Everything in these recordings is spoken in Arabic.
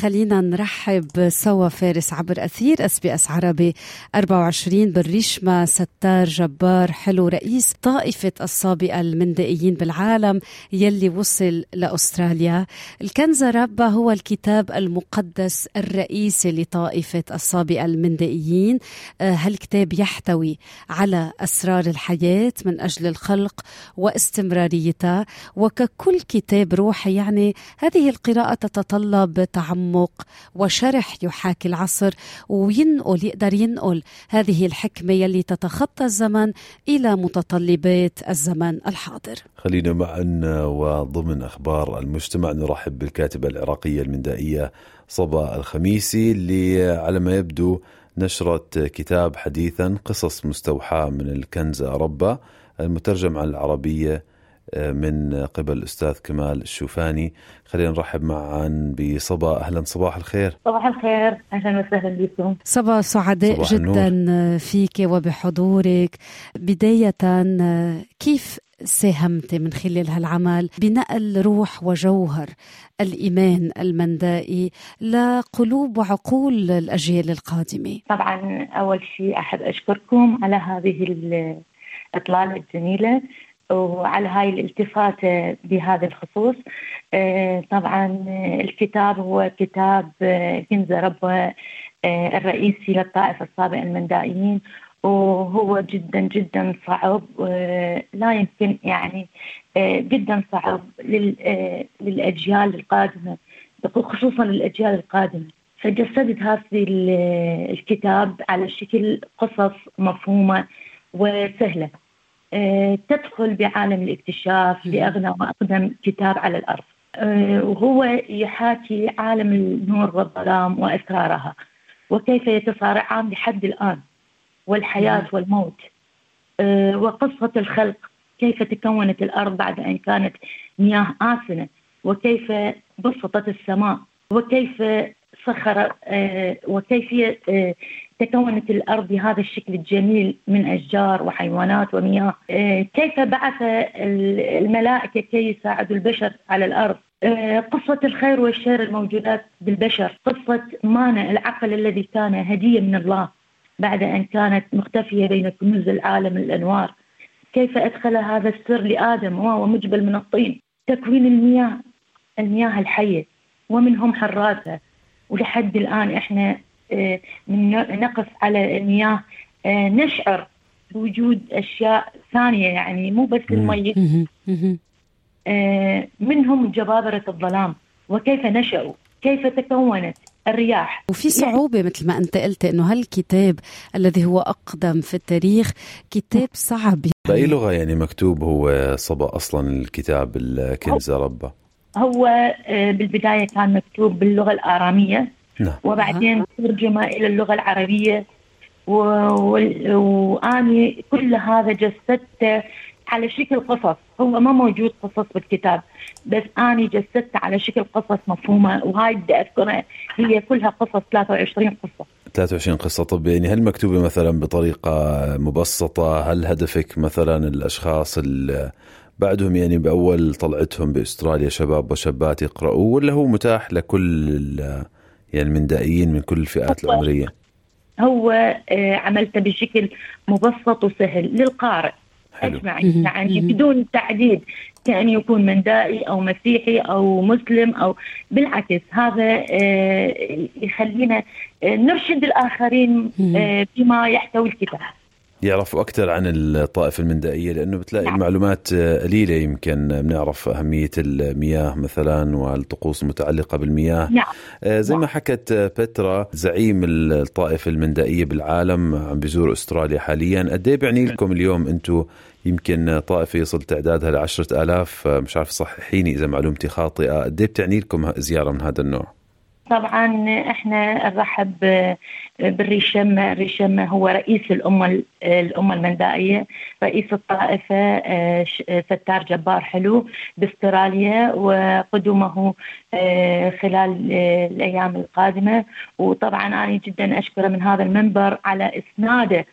خلينا نرحب سوا فارس عبر أثير SBS عربي 24 بالريشما ستار جبار حلو رئيس طائفة الصابئة المندائيين بالعالم يلي وصل لأستراليا. الكنزا ربا هو الكتاب المقدس الرئيسي لطائفة الصابئة المندائيين هالكتاب يحتوي على أسرار الحياة من أجل الخلق واستمراريتها وككل كتاب روحي يعني هذه القراءة تتطلب تعمق تعمق وشرح يحاكي العصر وينقل يقدر ينقل هذه الحكمة يلي تتخطى الزمن إلى متطلبات الزمن الحاضر. خلينا معا وضمن أخبار المجتمع. نرحب بالكاتبة العراقية المندائية صبا الخميسي اللي على ما يبدو نشرت كتاب حديثا قصص مستوحاة من الكنز ربا المترجم على العربية من قبل الأستاذ كمال الشوفاني. خلينا نرحب معا بصبا أهلا صباح الخير. صباح الخير. أهلا وسهلا بكم. صبا سعداء صباح جدا النور. فيك وبحضورك. بداية كيف ساهمت من خلال هالعمل بنقل روح وجوهر الإيمان المندائي لقلوب وعقول الأجيال القادمة؟ طبعا أول شيء أحب أشكركم على هذه الإطلالة الجميلة. وعلى هاي الالتفاتة بهذا الخصوص. آه، طبعا الكتاب هو كتاب آه، كنز آه، الرئيسي للطائفة السابقة المندائيين وهو جدا جدا صعب لا يمكن يعني جدا صعب للأجيال القادمة خصوصا للأجيال القادمة. فجسدت هذا الكتاب على شكل قصص مفهومة وسهلة. تدخل بعالم الاكتشاف لأغنى وأقدم كتاب على الأرض. وهو يحاكي عالم النور والظلام وأسرارها. وكيف يتصارعان لحد الآن والحياة والموت. وقصة الخلق. كيف تكونت الأرض بعد أن كانت مياه آسنة. وكيف بسطت السماء. وكيف سخر وكيفية تكونت الأرض بهذا الشكل الجميل من أشجار وحيوانات ومياه. كيف بعث الملائكة كي يساعدوا البشر على الأرض؟ قصة الخير والشر الموجودات بالبشر. قصة مانع العقل الذي كان هدية من الله بعد أن كانت مختفية بين كنوز العالم الأنوار. كيف أدخل هذا السر لآدم وهو مجبل من الطين؟ تكوين المياه المياه الحية ومنهم حراتها ولحد الآن إحنا من نقف على المياه نشعر بوجود أشياء ثانية يعني مو بس المي منهم جبابرة الظلام. وكيف نشأوا؟ كيف تكونت الرياح؟ وفي صعوبة مثل ما أنت قلت أنه هالكتاب الذي هو أقدم في التاريخ كتاب صعب. بأي لغة يعني مكتوب هو صبا أصلا الكتاب الكنز ربا هو بالبداية كان مكتوب باللغة الآرامية. نعم. وبعدين ترجم إلى اللغة العربية. وأني كل هذا جسدته على شكل قصص. هو ما موجود قصص بالكتاب بس أنا جسدته على شكل قصص مفهومة. وهاي بدي أذكرها هي كلها قصص 23 قصة. 23 قصة. طب يعني هل مكتوبة مثلا بطريقة مبسطة؟ هل هدفك مثلا الأشخاص اللي بعدهم يعني بأول طلعتهم بأستراليا شباب وشابات يقرأوه ولا هو متاح لكل يعني المندائيين من كل الفئات العمرية. هو عملته بشكل مبسط وسهل للقارئ. حلو. أجمعين يعني بدون تعديد كأن يكون مندائي أو مسيحي أو مسلم أو بالعكس. هذا يخلينا نرشد الآخرين بما يحتوي الكتاب. يعرفوا أكثر عن الطائفة المندائية لأنه بتلاقي نعم. المعلومات قليلة يمكن بنعرف أهمية المياه مثلا والطقوس المتعلقة بالمياه. نعم. زي ما حكت بترا زعيم الطائفة المندائية بالعالم عم بيزور أستراليا حاليا. قد إيه بيعني لكم اليوم أنتم يمكن طائفة يصل تعدادها لعشرة آلاف؟ مش عارف صححيني إذا معلومتي خاطئة. قد إيه بتعني لكم زيارة من هذا النوع؟ طبعا إحنا نرحب بالريشمة الريشمة هو رئيس الأمة الأمة المندائية رئيس الطائفة ستار جبار حلو بأستراليا وقدومه خلال الأيام القادمة. وطبعا أنا جدا أشكره من هذا المنبر على إسناده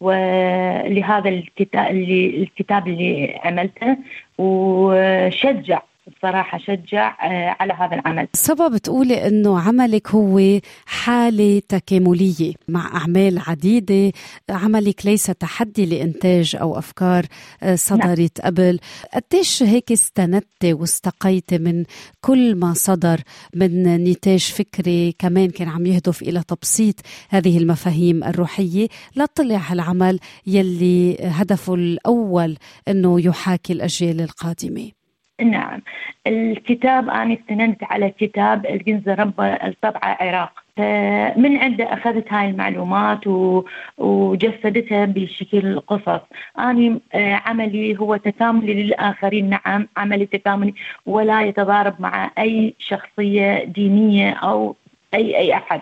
ولهذا الكتاب اللي الكتاب اللي عملته وشجع بصراحة شجع آه، على هذا العمل. صبا بتقولي أنه عملك هو حالة تكاملية مع أعمال عديدة. عملك ليس تحدي لإنتاج أو أفكار آه، صدرت نعم. قبل. قديش هيك استندتي واستقيتي من كل ما صدر من نتاج فكري كمان كان عم يهدف إلى تبسيط هذه المفاهيم الروحية لطلع هالعمل يلي هدفه الأول أنه يحاكي الأجيال القادمة؟ نعم. الكتاب أنا استندت على كتاب الجنزة رب الطبعة عراق من عنده أخذت هاي المعلومات وجسدتها بشكل قصص. أنا آه، عملي هو تكاملي للآخرين. نعم عملي تكاملي. ولا يتضارب مع أي شخصية دينية أو أي أي أحد.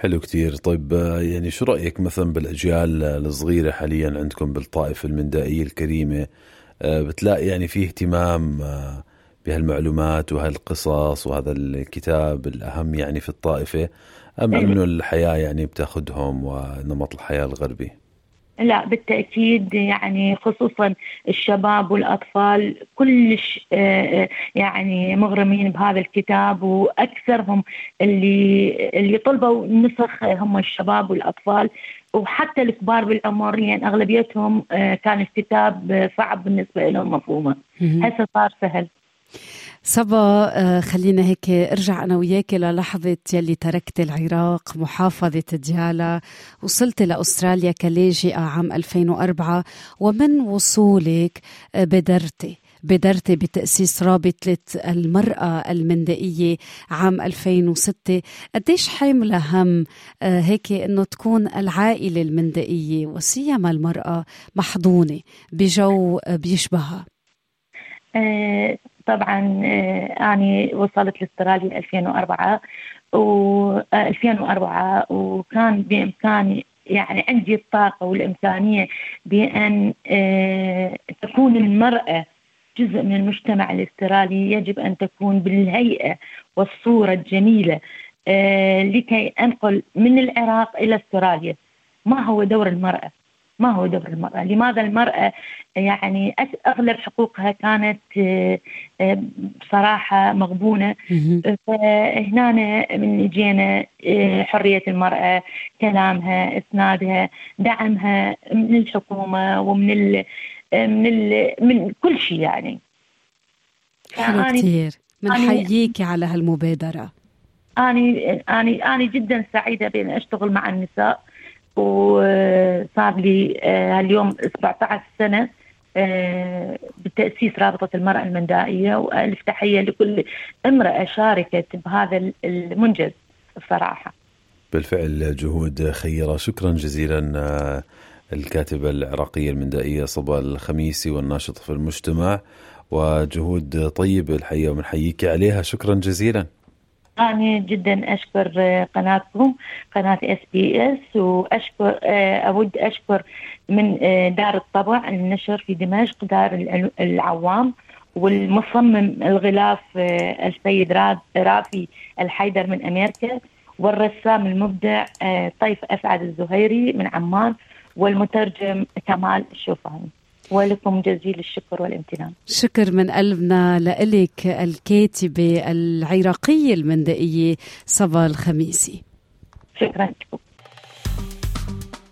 حلو كتير طيب آه، يعني شو رأيك مثلا بالأجيال الصغيرة حاليا عندكم بالطائفة المندائية الكريمة؟ بتلاقي يعني في اهتمام آه، بهالمعلومات وهالقصص وهذا الكتاب الأهم يعني في الطائفة أم إيه. أنه الحياة يعني بتاخذهم ونمط الحياة الغربي لا بالتأكيد يعني خصوصا الشباب والأطفال كلش آه، يعني مغرمين بهذا الكتاب وأكثرهم اللي اللي طلبوا النسخ هم الشباب والأطفال. وحتى الكبار بالعمر يعني أغلبيتهم آه، كان الكتاب صعب بالنسبة لهم مفهومة. هسه صار سهل. صبا آه، خلينا هيك ارجع أنا وياك للحظه يلي تركت العراق محافظة ديالا وصلت لأستراليا كلاجئه عام 2004 ومن وصولك آه، بادرتي بادرتي بتأسيس رابطة المرأة المندائية عام 2006 قديش حاملة هم آه، هيك أنه تكون العائلة المندائية وسيما المرأة محضونة بجو بيشبهها؟ طبعا أنا وصلت لأستراليا 2004 و 2004 وكان بإمكاني يعني عندي الطاقة والإمكانية بأن تكون المرأة جزء من المجتمع الأسترالي يجب أن تكون بالهيئة والصورة الجميلة آه، لكي أنقل من العراق إلى أستراليا. ما هو دور المرأة؟ ما هو دور المرأة؟ لماذا المرأة يعني أغلب حقوقها كانت آه، آه، بصراحة مغبونة. فهنا من جينا حرية المرأة كلامها إسنادها دعمها من الحكومة ومن من من كل شيء يعني. حلو كثير بنحييكي على هالمبادرة. أنا أنا أنا جدا سعيدة بأن أشتغل مع النساء. وصار لي آه، اليوم 17 سنة آه، بتأسيس رابطة المرأة المندائية وألف تحية لكل امرأة شاركت بهذا المنجز الصراحة بالفعل جهود خيرة. شكرا جزيلا آه، الكاتبة العراقية المندائية صبا الخميسي والناشطة في المجتمع وجهود طيبة الحقيقة ومنحييك عليها. شكرا جزيلا. أنا جدا أشكر قناتكم قناة SBS وأشكر أود أشكر من دار الطبع النشر في دمشق دار العوام والمصمم الغلاف السيد رافي الحيدر من أمريكا والرسام المبدع طيف أسعد الزهيري من عمان والمترجم كمال الشوفاني ولكم جزيل الشكر والامتنان. شكر من قلبنا لإلك الكاتبة العراقية المندائية صبا الخميسي. شكرا لكم.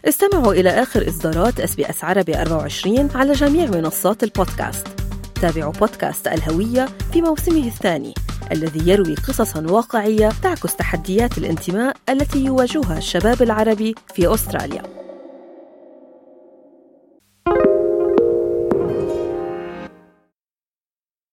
استمعوا إلى آخر إصدارات اس بي إس عربي 24 على جميع منصات البودكاست. تابعوا بودكاست الهوية في موسمه الثاني الذي يروي قصصا واقعية تعكس تحديات الانتماء التي يواجهها الشباب العربي في أستراليا.